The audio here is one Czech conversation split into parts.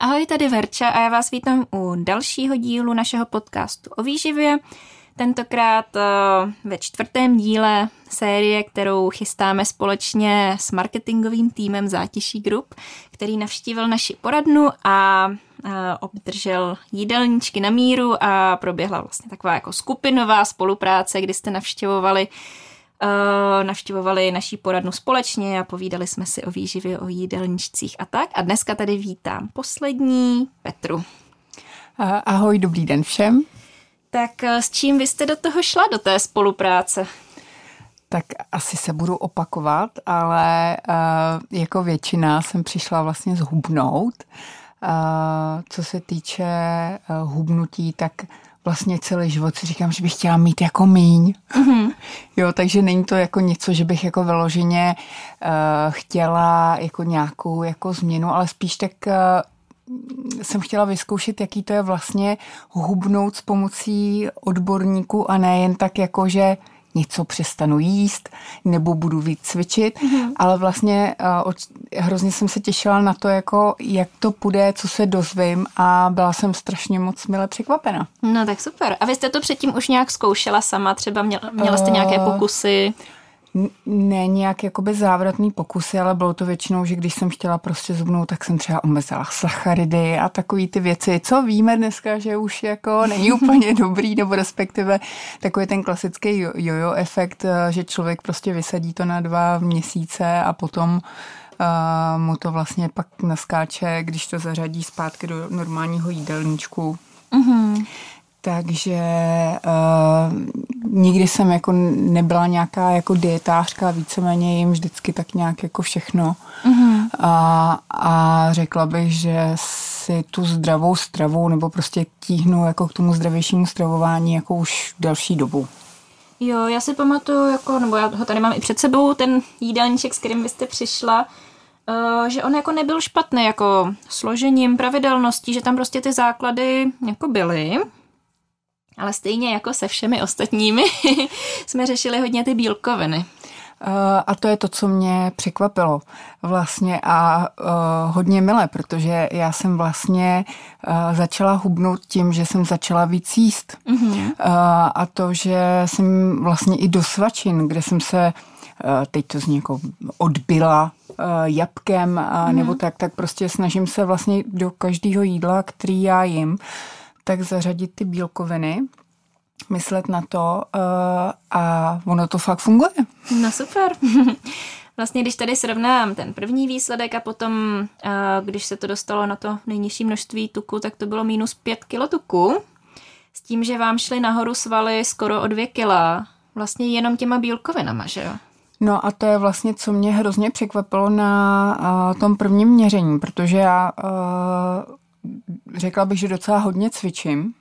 Ahoj, tady Verča a já vás vítám u dalšího dílu našeho podcastu o výživě. Tentokrát uh, ve čtvrtém díle série, kterou chystáme společně s marketingovým týmem Zátiší Group, který navštívil naši poradnu a uh, obdržel jídelníčky na míru a proběhla vlastně taková jako skupinová spolupráce, kdy jste navštěvovali navštěvovali naší poradnu společně a povídali jsme si o výživě, o jídelníčcích a tak. A dneska tady vítám poslední Petru. Ahoj, dobrý den všem. Tak eh, s čím vy jste do toho šla, do té spolupráce? Tak asi se budu opakovat, ale uh, jako většina jsem přišla vlastně zhubnout. Uh, co se týče uh, hubnutí, tak vlastně celý život si říkám, že bych chtěla mít jako míň. Mm-hmm. Jo, takže není to jako něco, že bych jako vyloženě uh, chtěla jako nějakou jako změnu, ale spíš tak uh, jsem chtěla vyzkoušet, jaký to je vlastně hubnout s pomocí odborníků a ne jen tak jako, že něco přestanu jíst nebo budu víc cvičit, mm-hmm. ale vlastně uh, hrozně jsem se těšila na to, jako jak to půjde, co se dozvím a byla jsem strašně moc mile překvapena. No tak super. A vy jste to předtím už nějak zkoušela sama? Třeba měla, měla jste nějaké pokusy? Ne nějak jakoby závratný pokusy, ale bylo to většinou, že když jsem chtěla prostě zubnout, tak jsem třeba omezila sacharidy a takové ty věci, co víme dneska, že už jako není úplně dobrý, nebo respektive takový ten klasický jojo efekt, eh, že člověk prostě vysadí to na dva měsíce a potom uh, mu to vlastně pak naskáče, když to zařadí zpátky do normálního jídelníčku. Mm-hmm takže uh, nikdy jsem jako nebyla nějaká jako dietářka, víceméně jim vždycky tak nějak jako všechno. Mm-hmm. A, a řekla bych, že si tu zdravou stravu nebo prostě tíhnu jako k tomu zdravějšímu stravování jako už další dobu. Jo, já si pamatuju, jako, nebo já ho tady mám i před sebou, ten jídelníček, s kterým byste přišla, uh, že on jako nebyl špatný, jako složením, pravidelností, že tam prostě ty základy jako byly. Ale stejně jako se všemi ostatními jsme řešili hodně ty bílkoviny. Uh, a to je to, co mě překvapilo vlastně a uh, hodně milé, protože já jsem vlastně uh, začala hubnout tím, že jsem začala víc jíst. Mm-hmm. Uh, a to, že jsem vlastně i do svačin, kde jsem se teď to zní jako odbyla jabkem uh, mm-hmm. nebo tak, tak prostě snažím se vlastně do každého jídla, který já jim, tak zařadit ty bílkoviny, myslet na to uh, a ono to fakt funguje. No super. Vlastně, když tady srovnám ten první výsledek a potom, uh, když se to dostalo na to nejnižší množství tuku, tak to bylo minus 5 kilo tuku. S tím, že vám šly nahoru svaly skoro o 2 kila. Vlastně jenom těma bílkovinama, že jo? No a to je vlastně, co mě hrozně překvapilo na uh, tom prvním měření, protože já uh, řekla bych, že docela hodně cvičím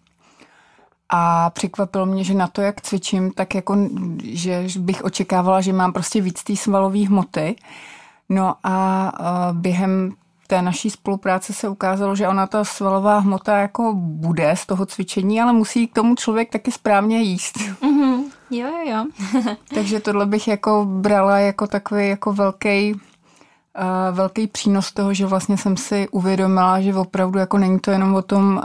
a překvapilo mě, že na to, jak cvičím, tak jako, že bych očekávala, že mám prostě víc té svalové hmoty. No a uh, během té naší spolupráce se ukázalo, že ona ta svalová hmota jako bude z toho cvičení, ale musí k tomu člověk taky správně jíst. Mm-hmm. Jo, jo, jo. Takže tohle bych jako brala jako takový jako velký velký přínos toho, že vlastně jsem si uvědomila, že opravdu jako není to jenom o tom uh,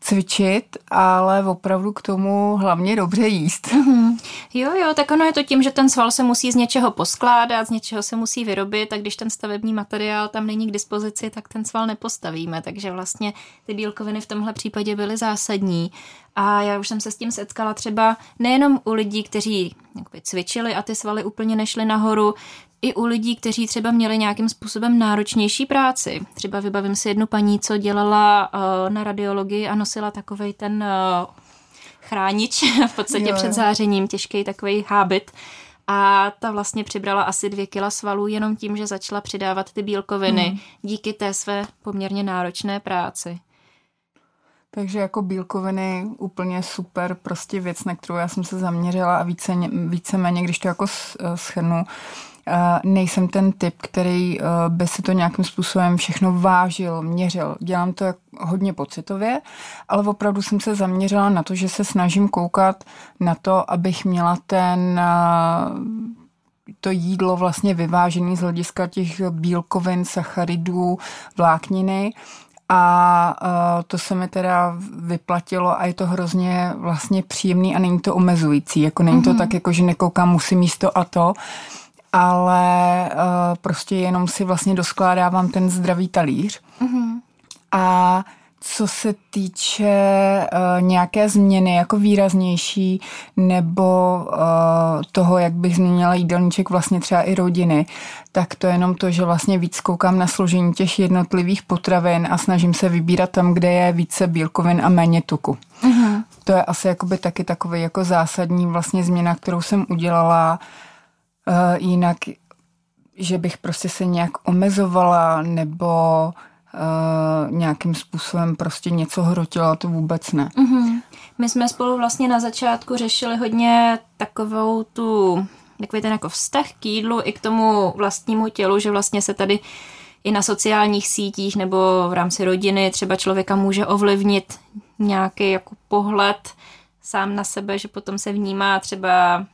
cvičit, ale opravdu k tomu hlavně dobře jíst. Mm-hmm. Jo, jo, tak ono je to tím, že ten sval se musí z něčeho poskládat, z něčeho se musí vyrobit a když ten stavební materiál tam není k dispozici, tak ten sval nepostavíme, takže vlastně ty bílkoviny v tomhle případě byly zásadní. A já už jsem se s tím setkala třeba nejenom u lidí, kteří cvičili a ty svaly úplně nešly nahoru, i u lidí, kteří třeba měli nějakým způsobem náročnější práci. Třeba vybavím si jednu paní, co dělala uh, na radiologii a nosila takovej ten uh, chránič v podstatě jo, před zářením, těžký takový hábit. A ta vlastně přibrala asi dvě kila svalů jenom tím, že začala přidávat ty bílkoviny hmm. díky té své poměrně náročné práci. Takže jako bílkoviny úplně super prostě věc, na kterou já jsem se zaměřila a více, víceméně, když to jako schrnu, nejsem ten typ, který eh, by si to nějakým způsobem všechno vážil, měřil. Dělám to hodně pocitově, ale opravdu jsem se zaměřila na to, že se snažím koukat na to, abych měla ten eh, to jídlo vlastně vyvážený z hlediska těch bílkovin, sacharidů, vlákniny A uh, to se mi teda vyplatilo a je to hrozně vlastně příjemný a není to omezující. Jako není mm-hmm. to mhm. tak, jako že nekoukám, musím místo a to, ale uh, prostě jenom si vlastně doskládávám ten zdravý talíř. Mm-hmm. A co se týče uh, nějaké změny jako výraznější nebo uh, toho, jak bych změnila jídelníček vlastně třeba i rodiny, tak to je jenom to, že vlastně víc koukám na složení těch jednotlivých potravin a snažím se vybírat tam, kde je více bílkovin a méně tuku. Uh-huh. To je asi jakoby taky takový jako zásadní vlastně změna, kterou jsem udělala. Uh, jinak, že bych prostě se nějak omezovala nebo uh, nějakým způsobem prostě něco hrotila, to vůbec ne. Mm-hmm. My jsme spolu vlastně na začátku řešili hodně takovou tu, takový ten jako vztah k jídlu i k tomu vlastnímu tělu, že vlastně se tady i na sociálních sítích nebo v rámci rodiny třeba člověka může ovlivnit nějaký jako pohled sám na sebe, že potom se vnímá třeba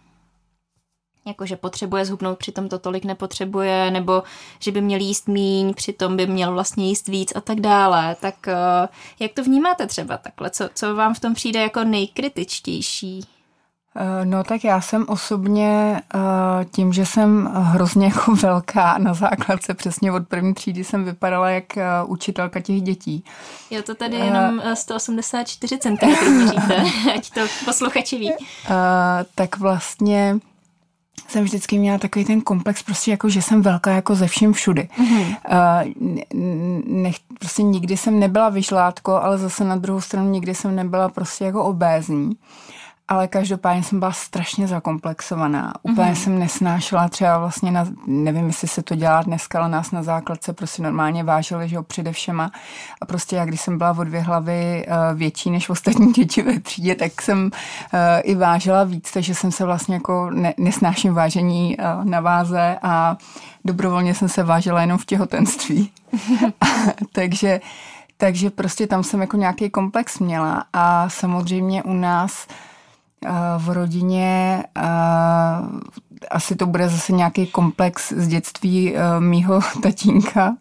jako že potřebuje zhubnout, přitom to tolik nepotřebuje, nebo že by měl jíst míň, přitom by měl vlastně jíst víc a tak dále. Tak eh, jak to vnímáte třeba takhle? Co, co vám v tom přijde jako nejkritičtější? Eh, no tak já jsem osobně eh, tím, že jsem hrozně jako velká na základce, přesně od první třídy jsem vypadala jak učitelka těch dětí. Jo, to tady jenom 184 cm měříte, ať to posluchači ví. Tak vlastně jsem vždycky měla takový ten komplex, prostě jako, že jsem velká jako ze vším všudy. Mm-hmm. Uh, nech, prostě nikdy jsem nebyla vyšlátko, ale zase na druhou stranu nikdy jsem nebyla prostě jako obézní. Uh, ale každopádně jsem byla strašně zakomplexovaná. Úplně mm-hmm. jsem nesnášela třeba vlastně, na, nevím, jestli se to dělá dneska, ale nás na základce prostě normálně vážili, že jo, především. A prostě já, když jsem byla o dvě hlavy uh, větší než ostatní děti ve třídě, tak jsem uh, i vážila víc, takže jsem se vlastně jako ne, nesnáším vážení uh, na váze a dobrovolně jsem se vážila jenom v těhotenství. takže takže prostě tam jsem jako nějaký komplex měla a samozřejmě u nás uh, v rodině asi to bude zase nějaký komplex z dětství e, mýho tatínka,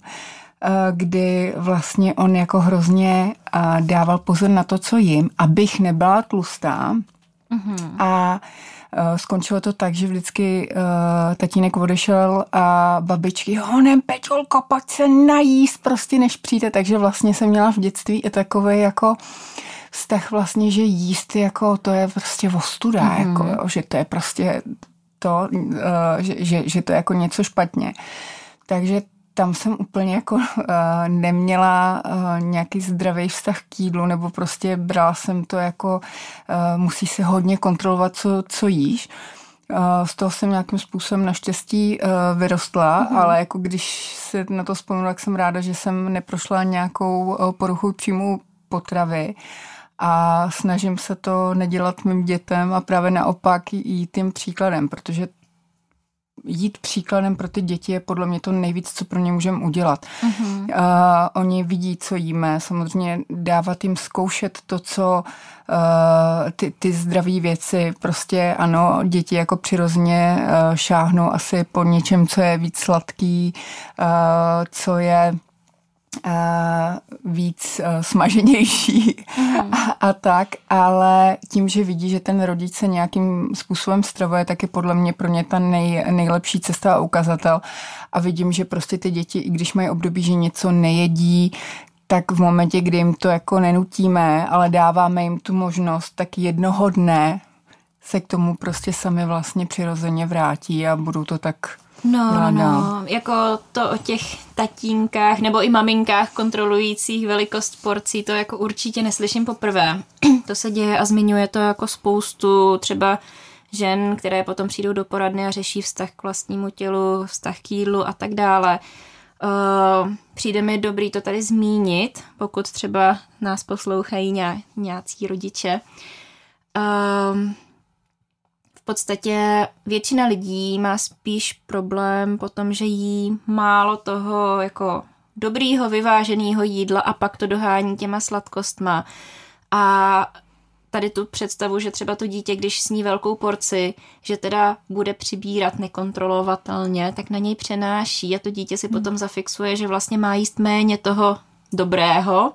kdy vlastně on jako hrozně dával pozor na to, co jim, abych nebyla tlustá. Mm-hmm. A skončilo to tak, že vždycky tatínek odešel a babičky, honem Pečolko, pojď se najíst prostě než přijde, takže vlastně jsem měla v dětství i takové jako vztah vlastně, že jíst jako to je prostě ostuda, mm-hmm. jako, jo, že to je prostě to, uh, že, že, že to je jako něco špatně. Takže tam jsem úplně jako uh, neměla uh, nějaký zdravý vztah k jídlu, nebo prostě brala jsem to jako uh, musí se hodně kontrolovat, co, co jíš. Z toho jsem nějakým způsobem naštěstí vyrostla, mm-hmm. ale jako když se na to vzpomínám, tak jsem ráda, že jsem neprošla nějakou poruchu příjmu potravy a snažím se to nedělat mým dětem a právě naopak jít tím příkladem, protože jít příkladem pro ty děti je podle mě to nejvíc, co pro ně můžeme udělat. Mm-hmm. Uh, oni vidí, co jíme, samozřejmě dávat jim zkoušet to, co uh, ty, ty zdravé věci, prostě ano, děti jako přirozeně uh, šáhnou asi po něčem, co je víc sladký, uh, co je víc uh, smaženější mm. a, a tak, ale tím, že vidí, že ten rodič se nějakým způsobem stravuje, tak je podle mě pro ně ta nej, nejlepší cesta a ukazatel. A vidím, že prostě ty děti, i když mají období, že něco nejedí, tak v momentě, kdy jim to jako nenutíme, ale dáváme jim tu možnost, tak jednoho dne se k tomu prostě sami vlastně přirozeně vrátí a budou to tak No, no, no, jako to o těch tatínkách nebo i maminkách kontrolujících velikost porcí, to jako určitě neslyším poprvé. to se děje a zmiňuje to jako spoustu třeba žen, které potom přijdou do poradny a řeší vztah k vlastnímu tělu, vztah k jídlu a tak dále. Uh, přijde mi dobrý to tady zmínit, pokud třeba nás poslouchají nějací rodiče. Uh, podstatě většina lidí má spíš problém potom, že jí málo toho jako dobrýho, vyváženého jídla a pak to dohání těma sladkostma. A tady tu představu, že třeba to dítě, když sní velkou porci, že teda bude přibírat nekontrolovatelně, tak na něj přenáší a to dítě si hmm. potom zafixuje, že vlastně má jíst méně toho dobrého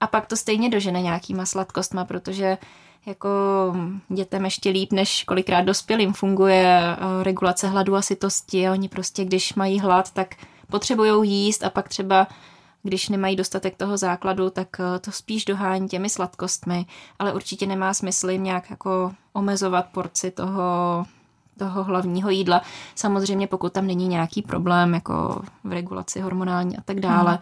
a pak to stejně dožene nějakýma sladkostma, protože jako dětem ještě líp, než kolikrát dospělým funguje eh, regulace hladu a sytosti. Oni prostě, když mají hlad, tak potřebují jíst a pak třeba když nemají dostatek toho základu, tak eh, to spíš dohání těmi sladkostmi, ale určitě nemá smysl jim nějak jako omezovat porci toho, toho hlavního jídla. Samozřejmě pokud tam není nějaký problém jako v regulaci hormonální a tak dále, hmm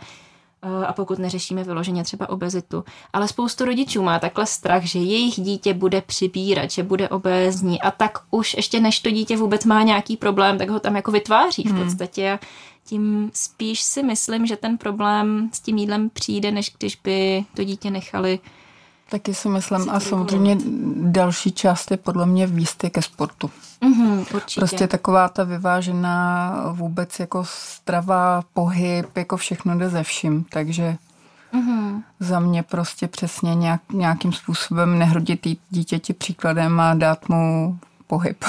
a pokud neřešíme vyloženě třeba obezitu. Ale spoustu rodičů má takhle strach, že jejich dítě bude přibírat, že bude obézní a tak už ještě než to dítě vůbec má nějaký problém, tak ho tam jako vytváří v hmm. podstatě. A tím spíš si myslím, že ten problém s tím jídlem přijde, než když by to dítě nechali Taky si myslím a samozřejmě další část je podle mě výsty ke sportu. Mm-hmm, určitě. Prostě taková ta vyvážená vůbec jako strava, pohyb, jako všechno jde ze vším, takže mm-hmm. za mě prostě přesně nějak, nějakým způsobem nehrudit dítěti příkladem a dát mu pohyb.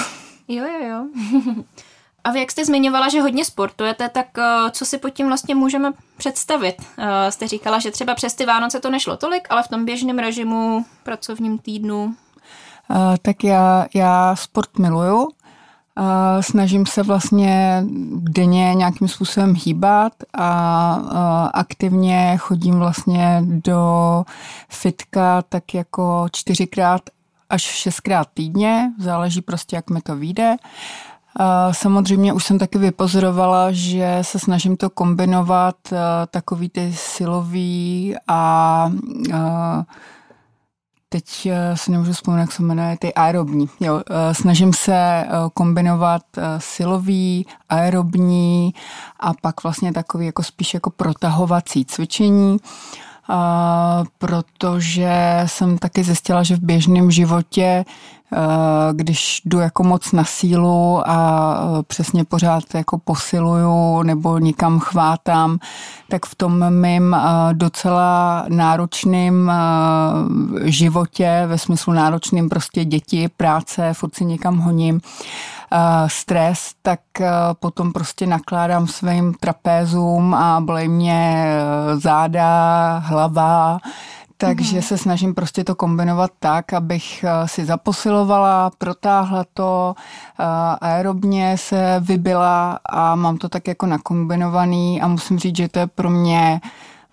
Jo, jo, jo. A vy, jak jste zmiňovala, že hodně sportujete, tak uh, co si pod tím vlastně můžeme představit? Uh, jste říkala, že třeba přes ty Vánoce to nešlo tolik, ale v tom běžném režimu, pracovním týdnu? Uh, tak já, já sport miluju. Uh, snažím se vlastně denně nějakým způsobem hýbat a uh, aktivně chodím vlastně do fitka tak jako čtyřikrát až šestkrát týdně, záleží prostě, jak mi to vyjde. Samozřejmě už jsem taky vypozorovala, že se snažím to kombinovat eh, takový ty silový a eh, teď eh, si nemůžu vzpomenout, jak se jmenuje, ty aerobní. Jo, snažím se kombinovat silový, aerobní a pak vlastně takový jako spíš jako protahovací cvičení protože jsem taky zjistila, že v běžném životě, když jdu jako moc na sílu a přesně pořád jako posiluju nebo nikam chvátám, tak v tom mým docela náročným životě, ve smyslu náročným prostě děti, práce, furt si někam honím, stres, tak potom prostě nakládám svým trapézům a bolej mě e, záda, hlava, takže mm-hmm. se snažím prostě to kombinovat tak, abych si zaposilovala, protáhla to, aerobně se vybila a mám to tak jako nakombinovaný a musím říct, že to je pro mě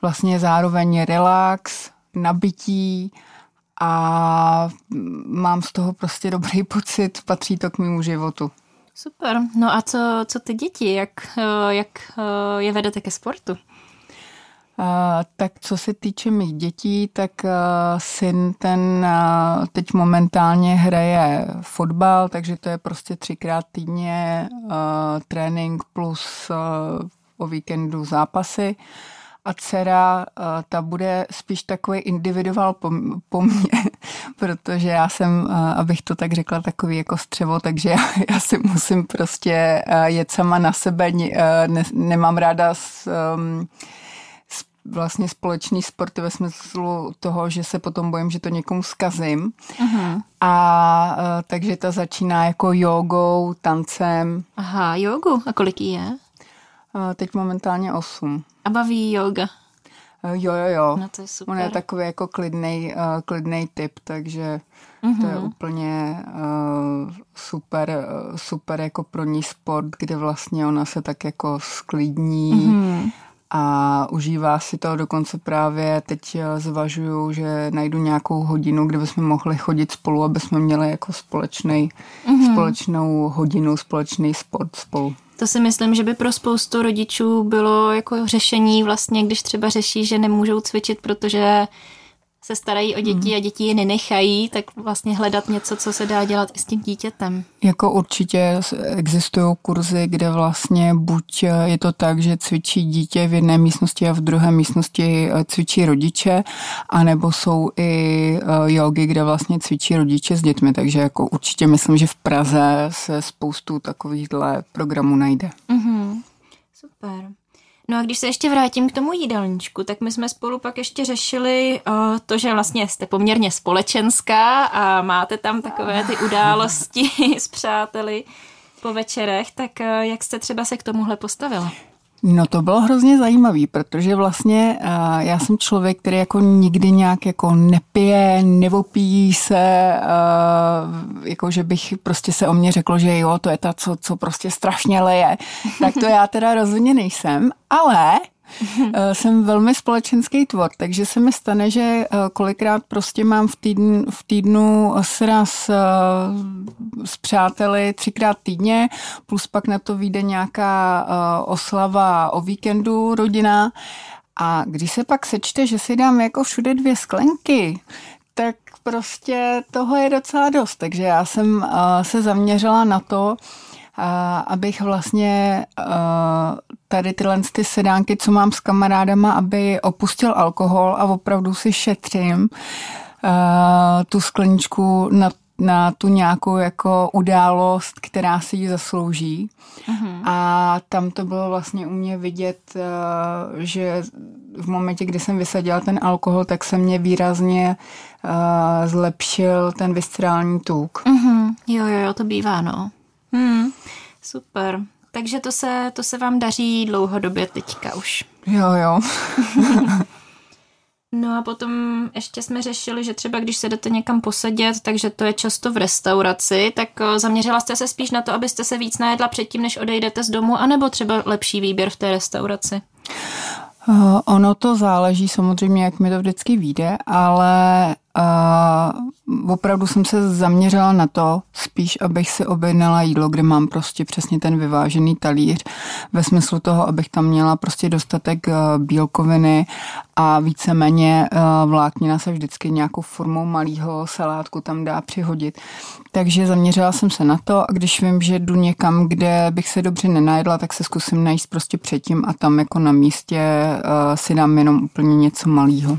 vlastně zároveň relax, nabití a mám z toho prostě dobrý pocit, patří to k mému životu. Super. No a co, co ty děti? Jak, eh, jak eh, je vedete ke sportu? Uh, tak co se týče mých dětí, tak uh, syn ten uh, teď momentálně hraje fotbal, takže to je prostě třikrát týdně trénink plus o víkendu zápasy. Uh, a dcera, eh, ta bude spíš takový individuál po, po mně, protože já jsem, eh, abych to tak řekla, takový jako střevo, takže já, já si musím prostě eh, jet sama na sebe, ne, nemám ráda s, um, s, vlastně společný sport ve smyslu toho, že se potom bojím, že to někomu zkazím. Uh-huh. A takže ta začíná jako jogou, tancem. Aha, jogu. A kolik jí je? Teď momentálně 8. A baví yoga? Eh, jo, jo, jo. No to je super. On je takový jako klidný, uh, klidný typ, takže mm-hmm. to je mhm. úplně uh, super, uh, super jako pro ní sport, kde vlastně ona se tak jako sklidní mm-hmm. a užívá si to. Dokonce právě teď zvažuju, že najdu nějakou hodinu, kde bychom mohli chodit spolu, aby jsme měli jako společný, mm-hmm. společnou hodinu, společný sport spolu. To si myslím, že by pro spoustu rodičů bylo jako řešení vlastně, když třeba řeší, že nemůžou cvičit, protože se starají o děti hmm. a děti je nenechají, tak vlastně hledat něco, co se dá dělat i s tím dítětem. Jako určitě existují kurzy, kde vlastně buď je to tak, že cvičí dítě v jedné místnosti a v druhé místnosti eh, cvičí rodiče, anebo jsou i eh, jogy, kde vlastně cvičí rodiče s dětmi, takže jako určitě myslím, že v Praze se spoustu takovýchhle programů najde. Mm-hmm. Super. No a když se ještě vrátím k tomu jídelníčku, tak my jsme spolu pak ještě řešili uh, to, že vlastně jste poměrně společenská a máte tam takové ty události s přáteli po večerech, tak uh, jak jste třeba se k tomuhle postavila? No to bylo hrozně zajímavý, protože vlastně uh, já jsem člověk, který jako nikdy nějak jako nepije, nevopíjí se, uh, jako že bych prostě se o mě řeklo, že jo, to je ta, co, co prostě strašně leje. Tak to já teda rozhodně nejsem, ale Eh, jsem velmi společenský tvor, takže se mi stane, že eh, kolikrát prostě mám v týdnu, v týdnu sraz eh, s přáteli třikrát týdně, plus pak na to vyjde nějaká oslava o víkendu rodina. A když se pak sečte, že si dám jako všude dvě sklenky, tak prostě toho je docela dost. Takže já jsem se zaměřila na to, abych vlastně tady tyhle ty sedánky, co mám s kamarádama, aby opustil alkohol a opravdu si šetřím tu skleničku na na tu nějakou jako událost, která si ji zaslouží. Uh-huh. A tam to bylo vlastně u mě vidět, že v momentě, kdy jsem vysadila ten alkohol, tak se mě výrazně zlepšil ten viscerální tuk. Uh-huh. Jo, jo, jo, to bývá, no. Hmm, super. Takže to se, to se vám daří dlouhodobě teďka už. Jo, jo. no a potom ještě jsme řešili, že třeba když se jdete někam posedět, takže to je často v restauraci, tak eh, zaměřila jste se spíš na to, abyste se víc najedla předtím, než odejdete z domu, anebo třeba lepší výběr v té restauraci? Uh, ono to záleží samozřejmě, jak mi to vždycky vyjde, ale uh, opravdu jsem se zaměřila na to, spíš abych si objednala jídlo, kde mám prostě přesně ten vyvážený talíř, ve smyslu toho, abych tam měla prostě dostatek uh, bílkoviny a víceméně uh, vláknina se vždycky nějakou formou malého salátku tam dá přihodit. Takže zaměřila jsem se na to a když vím, že jdu někam, kde bych se dobře nenajedla, tak se zkusím najít prostě předtím a tam jako na místě uh, si dám jenom úplně něco malého.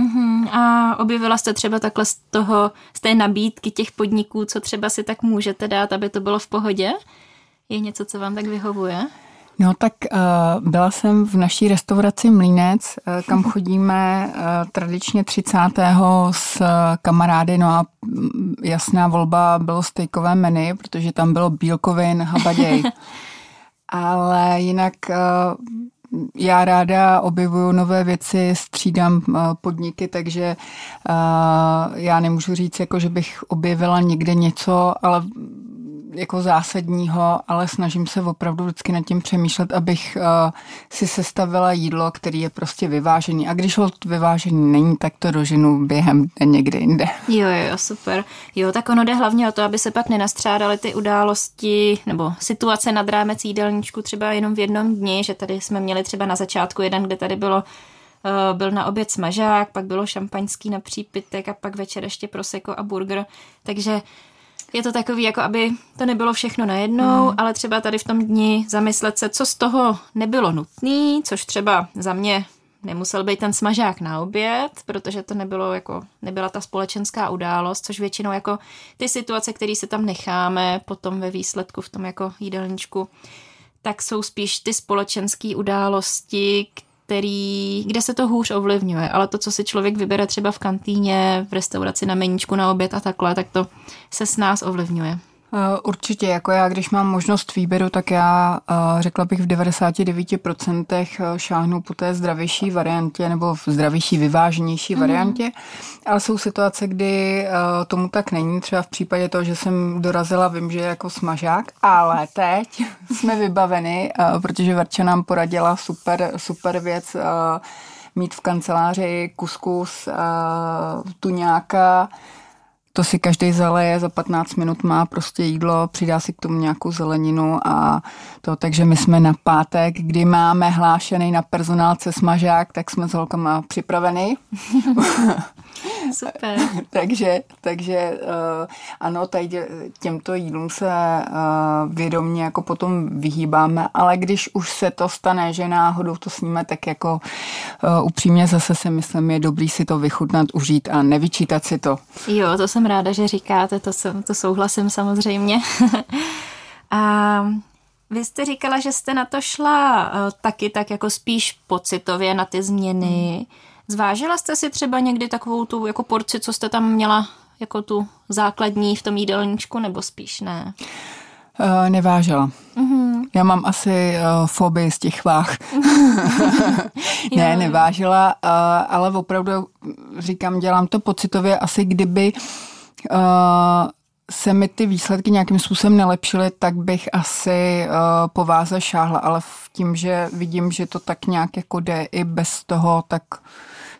Uh-huh. A objevila jste třeba takhle z toho, z té nabídky těch podniků, co třeba si tak můžete dát, aby to bylo v pohodě? Je něco, co vám tak vyhovuje? No tak uh, byla jsem v naší restauraci Mlínec, uh, kam chodíme uh, tradičně 30. s kamarády, no a mm, jasná volba bylo stejkové menu, protože tam bylo bílkovin, habaděj. Ale jinak já ráda objevuju nové věci, střídám podniky, takže já nemůžu říct, jako, že bych objevila někde něco, ale jako zásadního, ale snažím se opravdu vždycky nad tím přemýšlet, abych uh, si sestavila jídlo, který je prostě vyvážený. A když ho vyvážený není, tak to doženu během někde jinde. Jo, jo, super. Jo, tak ono jde hlavně o to, aby se pak nenastřádaly ty události nebo situace nad rámec jídelníčku třeba jenom v jednom dni, že tady jsme měli třeba na začátku jeden, kde tady bylo eh, byl na oběd smažák, pak bylo šampaňský na přípitek a pak večer ještě proseko a burger. Takže je to takový, jako aby to nebylo všechno najednou, hmm. ale třeba tady v tom dni zamyslet se, co z toho nebylo nutný, což třeba za mě nemusel být ten smažák na oběd, protože to nebylo jako, nebyla ta společenská událost, což většinou jako ty situace, které se tam necháme potom ve výsledku v tom jako jídelníčku, tak jsou spíš ty společenské události, který, kde se to hůř ovlivňuje, ale to, co si člověk vybere třeba v kantýně, v restauraci na meníčku na oběd a takhle, tak to se s nás ovlivňuje. Eh, určitě, jako já, když mám možnost výběru, tak já eh, řekla bych v 99% eh, šáhnu po té zdravější variantě nebo v zdravější, vyváženější mm-hmm. variantě, ale jsou situace, kdy tomu tak není, třeba v případě toho, že jsem dorazila, vím, že je jako smažák, ale teď jsme vybaveni, protože Verča nám poradila super, super věc mít v kanceláři kuskus, tuňáka, to si každý zaleje, za 15 minut má prostě jídlo, přidá si k tomu nějakou zeleninu a to, takže my jsme na pátek, kdy máme hlášený na personálce smažák, tak jsme s holkama připraveni. Super. takže, takže uh, ano, tady těmto jídlům se uh, vědomně jako potom vyhýbáme, ale když už se to stane, že náhodou to sníme, tak jako uh, upřímně zase si myslím, je dobrý si to vychutnat, užít a nevyčítat si to. Jo, to jsem ráda, že říkáte, to, to souhlasím samozřejmě. a vy jste říkala, že jste na to šla uh, taky tak jako spíš pocitově na ty změny. Hmm. Zvážila jste si třeba někdy takovou tu jako porci, co jste tam měla jako tu základní v tom jídelníčku, nebo spíš ne? Uh, nevážela. Mm-hmm. Já mám asi uh, fobii z těch váh. ne, nevážela, uh, ale opravdu říkám, dělám to pocitově, asi kdyby uh, se mi ty výsledky nějakým způsobem nelepšily, tak bych asi uh, po váze šáhla, ale v tím, že vidím, že to tak nějak jako jde i bez toho, tak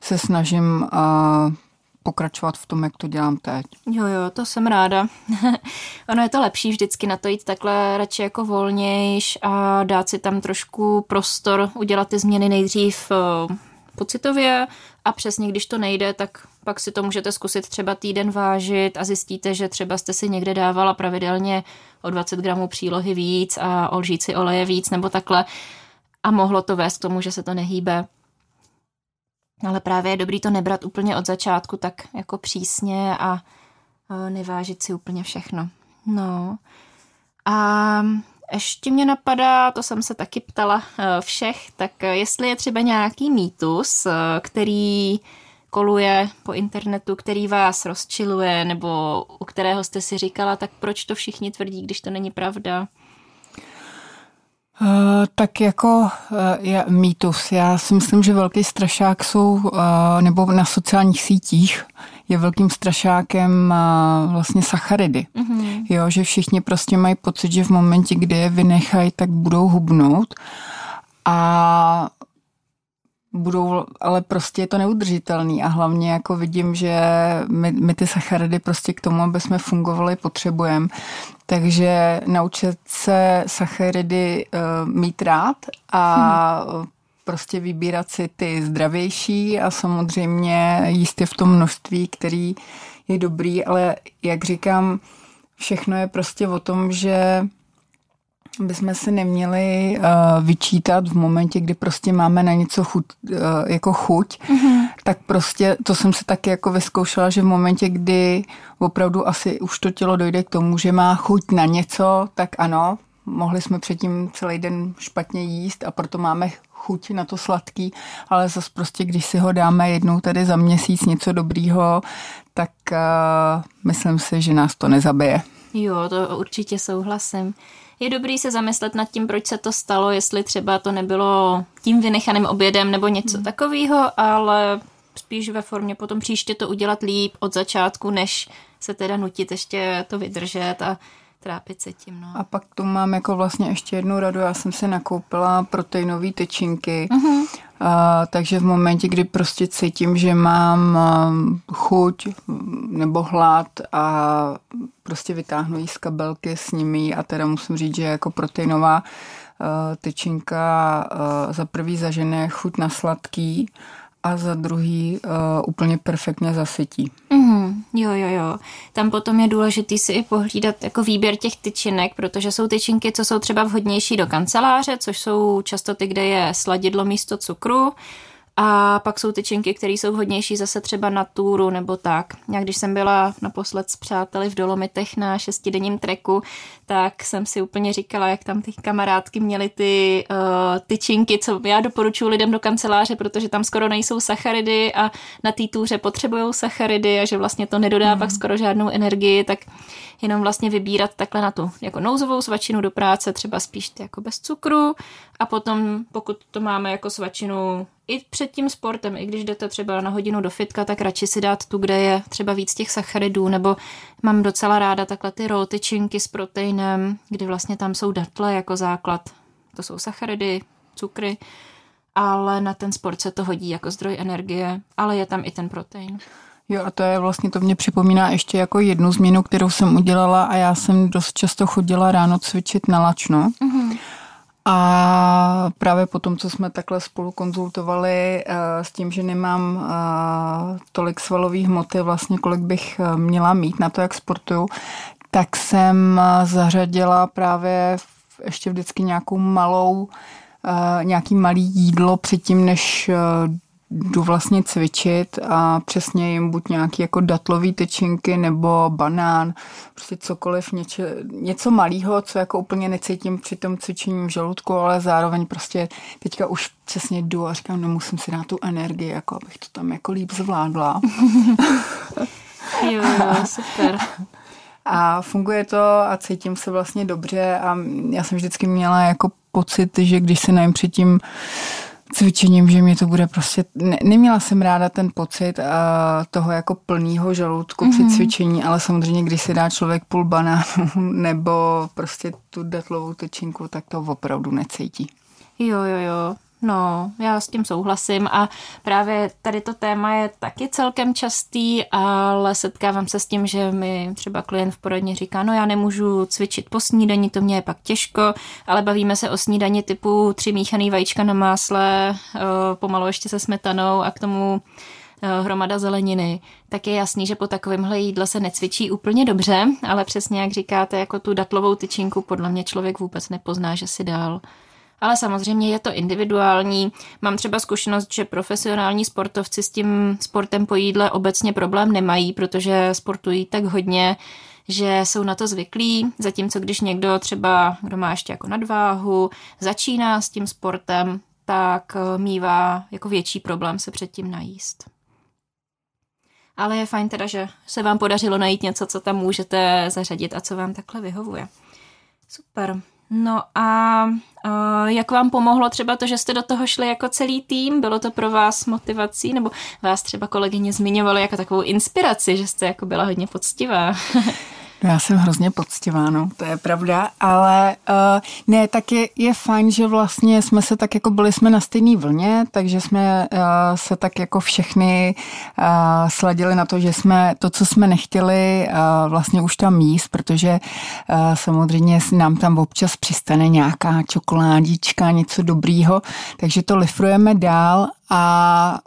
se snažím uh, pokračovat v tom, jak to dělám teď. Jo, jo, to jsem ráda. ono je to lepší vždycky na to jít takhle radši jako volnějš a dát si tam trošku prostor, udělat ty změny nejdřív uh, pocitově a přesně, když to nejde, tak pak si to můžete zkusit třeba týden vážit a zjistíte, že třeba jste si někde dávala pravidelně o 20 gramů přílohy víc a o lžíci oleje víc nebo takhle a mohlo to vést k tomu, že se to nehýbe. Ale právě je dobrý to nebrat úplně od začátku tak jako přísně a nevážit si úplně všechno. No. A ještě mě napadá, to jsem se taky ptala e, všech, tak jestli je třeba nějaký mýtus, e, který koluje po internetu, který vás rozčiluje, nebo u kterého jste si říkala, tak proč to všichni tvrdí, když to není pravda? Uh, tak jako uh, je mýtus. Já si myslím, že velký strašák jsou, uh, nebo na sociálních sítích je velkým strašákem vlastně sacharidy. Mm-hmm. Jo, že všichni prostě mají pocit, že v momentě, kdy je vynechají, tak budou hubnout. A budou, ale prostě je to neudržitelný a hlavně jako vidím, že my, my ty sacharidy prostě k tomu, aby jsme fungovali, potřebujeme. Takže naučit se sacharidy uh, mít rád a hmm. Prostě vybírat si ty zdravější a samozřejmě jíst je v tom množství, který je dobrý, ale jak říkám, všechno je prostě o tom, že bychom si neměli uh, vyčítat v momentě, kdy prostě máme na něco chuť, uh, jako chuť, mm-hmm. tak prostě to jsem se taky jako vyzkoušela, že v momentě, kdy opravdu asi už to tělo dojde k tomu, že má chuť na něco, tak ano, mohli jsme předtím celý den špatně jíst a proto máme chuť na to sladký, ale zase prostě, když si ho dáme jednou tady za měsíc něco dobrýho, tak uh, myslím si, že nás to nezabije. Jo, to určitě souhlasím je dobrý se zamyslet nad tím, proč se to stalo, jestli třeba to nebylo tím vynechaným obědem nebo něco hmm. takového, ale spíš ve formě potom příště to udělat líp od začátku, než se teda nutit ještě to vydržet a trápit se tím. No. A pak tu mám jako vlastně ještě jednu radu. Já jsem si nakoupila proteinové tyčinky, uh-huh. a, takže v momentě, kdy prostě cítím, že mám chuť nebo hlad a prostě vytáhnu jí z kabelky s nimi a teda musím říct, že jako proteinová tyčinka za prvý zažené chuť na sladký a za druhý uh, úplně perfektně zasytí. Mm, jo, jo, jo. Tam potom je důležitý si i pohlídat jako výběr těch tyčinek, protože jsou tyčinky, co jsou třeba vhodnější do kanceláře, což jsou často ty, kde je sladidlo místo cukru a pak jsou tyčinky, které jsou vhodnější zase třeba na túru nebo tak. Já když jsem byla naposled s přáteli v Dolomitech na šestidenním treku, tak jsem si úplně říkala, jak tam ty kamarádky měly ty uh, tyčinky, co já doporučuji lidem do kanceláře, protože tam skoro nejsou sacharidy a na té túře potřebují sacharidy a že vlastně to nedodá mm. pak skoro žádnou energii, tak jenom vlastně vybírat takhle na tu jako nouzovou svačinu do práce, třeba spíš ty jako bez cukru a potom pokud to máme jako svačinu i před tím sportem, i když jdete třeba na hodinu do fitka, tak radši si dát tu, kde je třeba víc těch sacharidů, nebo mám docela ráda takhle ty roltyčinky s proteinem, kdy vlastně tam jsou datle jako základ. To jsou sacharidy, cukry, ale na ten sport se to hodí jako zdroj energie, ale je tam i ten protein. Jo a to je vlastně, to mě připomíná ještě jako jednu změnu, kterou jsem udělala a já jsem dost často chodila ráno cvičit na lačno. Mm-hmm. A právě po tom, co jsme takhle spolu konzultovali uh, s tím, že nemám uh, tolik svalové hmoty, vlastně kolik bych uh, měla mít na to, jak sportuju, tak jsem zařadila právě ještě vždycky nějakou malou, nějaký malý jídlo předtím, než jdu vlastně cvičit a přesně jim buď nějaký jako datlový tyčinky nebo banán, prostě cokoliv, něče, něco malého, co jako úplně necítím při tom cvičení v žaludku, ale zároveň prostě teďka už přesně jdu a říkám, no musím si dát tu energii, jako abych to tam jako líp zvládla. jo, jo, super. A funguje to a cítím se vlastně dobře a já jsem vždycky měla jako pocit, že když se najím předtím cvičením, že mě to bude prostě, ne, neměla jsem ráda ten pocit a toho jako plného žaludku mm-hmm. při mhm. cvičení, ale samozřejmě, když si dá člověk půl banánu nebo prostě tu datlovou tyčinku, tak to opravdu necítí. Jo, jo, jo. No, já s tím souhlasím a právě tady to téma je taky celkem častý, ale setkávám se s tím, že mi třeba klient v poradně říká, no já nemůžu cvičit po snídani, to mě je pak těžko, ale bavíme se o snídani typu tři míchaný vajíčka na másle, eh, pomalu ještě se smetanou a k tomu eh, hromada zeleniny, tak je jasný, že po takovémhle jídle se necvičí úplně dobře, ale přesně jak říkáte, jako tu datlovou tyčinku podle mě člověk vůbec nepozná, že si dál. Ale samozřejmě je to individuální. Mám třeba zkušenost, že profesionální sportovci s tím sportem po jídle obecně problém nemají, protože sportují tak hodně, že jsou na to zvyklí, zatímco když někdo třeba, kdo má ještě jako nadváhu, začíná s tím sportem, tak eh, mývá jako větší problém se předtím najíst. Ale je fajn teda, že se vám podařilo najít něco, co tam můžete zařadit a co vám takhle vyhovuje. Super. No a uh, jak vám pomohlo třeba to, že jste do toho šli jako celý tým? Bylo to pro vás motivací? Nebo vás třeba kolegyně zmiňovaly jako takovou inspiraci, že jste jako byla hodně poctivá? No já jsem hrozně poctivá, no, to je pravda, ale uh, ne, tak je, je fajn, že vlastně jsme se tak jako byli jsme na stejné vlně, takže jsme uh, se tak jako všechny uh, sladili na to, že jsme to, co jsme nechtěli, uh, vlastně už tam jíst, protože uh, samozřejmě nám tam občas přistane nějaká čokoládička, něco dobrýho, takže to lifrujeme dál a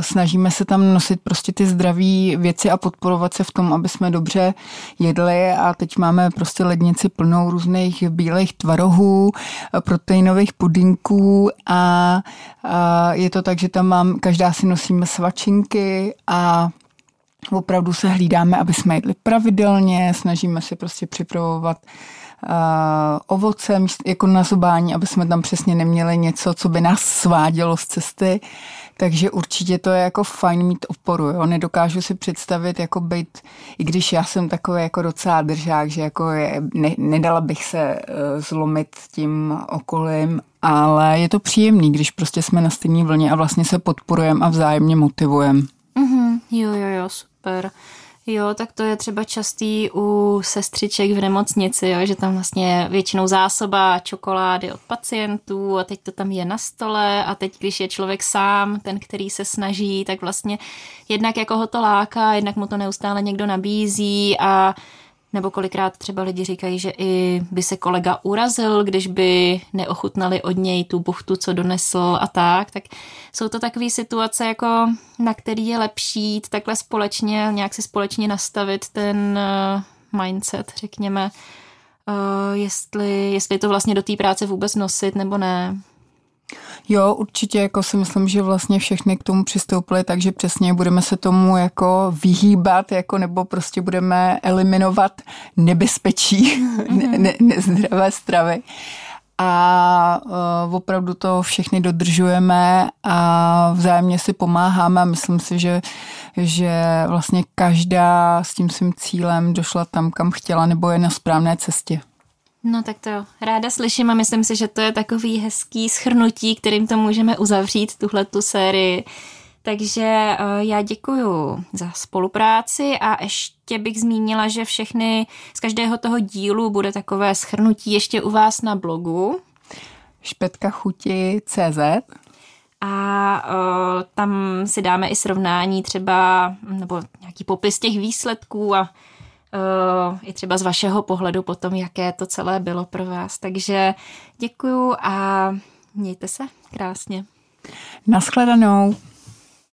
snažíme se tam nosit prostě ty zdraví věci a podporovat se v tom, aby jsme dobře jedli. A teď máme prostě lednici plnou různých bílých tvarohů, proteinových pudinků a je to tak, že tam mám, každá si nosíme svačinky a opravdu se hlídáme, aby jsme jedli pravidelně, snažíme se prostě připravovat ovoce jako na zobání, aby jsme tam přesně neměli něco, co by nás svádělo z cesty. Takže určitě to je jako fajn mít oporu. Jo? Nedokážu si představit, jako být, i když já jsem takový jako docela držák, že jako je, ne, nedala bych se uh, zlomit tím okolím, ale je to příjemný, když prostě jsme na stejné vlně a vlastně se podporujeme a vzájemně motivujeme. Mm-hmm. Jo, jo, jo, super. Jo, tak to je třeba častý u sestřiček v nemocnici, jo, že tam vlastně většinou zásoba čokolády od pacientů a teď to tam je na stole a teď, když je člověk sám, ten, který se snaží, tak vlastně jednak jako ho to láká, jednak mu to neustále někdo nabízí a nebo kolikrát třeba lidi říkají, že i by se kolega urazil, když by neochutnali od něj tu buchtu, co donesl a tak. Tak jsou to takové situace, jako na který je lepší jít takhle společně, nějak si společně nastavit ten eh, mindset, řekněme, uh, jestli, jestli to vlastně do té práce vůbec nosit nebo ne. Jo, určitě jako si myslím, že vlastně všechny k tomu přistoupili, takže přesně budeme se tomu jako vyhýbat, jako nebo prostě budeme eliminovat nebezpečí mm-hmm. ne, ne, nezdravé stravy. A uh, opravdu to všechny dodržujeme a vzájemně si pomáháme myslím si, že, že vlastně každá s tím svým cílem došla tam, kam chtěla nebo je na správné cestě. No tak to ráda slyším a myslím si, že to je takový hezký schrnutí, kterým to můžeme uzavřít, tuhle tu sérii. Takže uh, já děkuji za spolupráci a ještě bych zmínila, že všechny z každého toho dílu bude takové schrnutí ještě u vás na blogu. Špetka chuti CZ. A uh, tam si dáme i srovnání třeba, nebo nějaký popis těch výsledků a i třeba z vašeho pohledu potom, jaké to celé bylo pro vás. Takže děkuju a mějte se krásně. Naschledanou.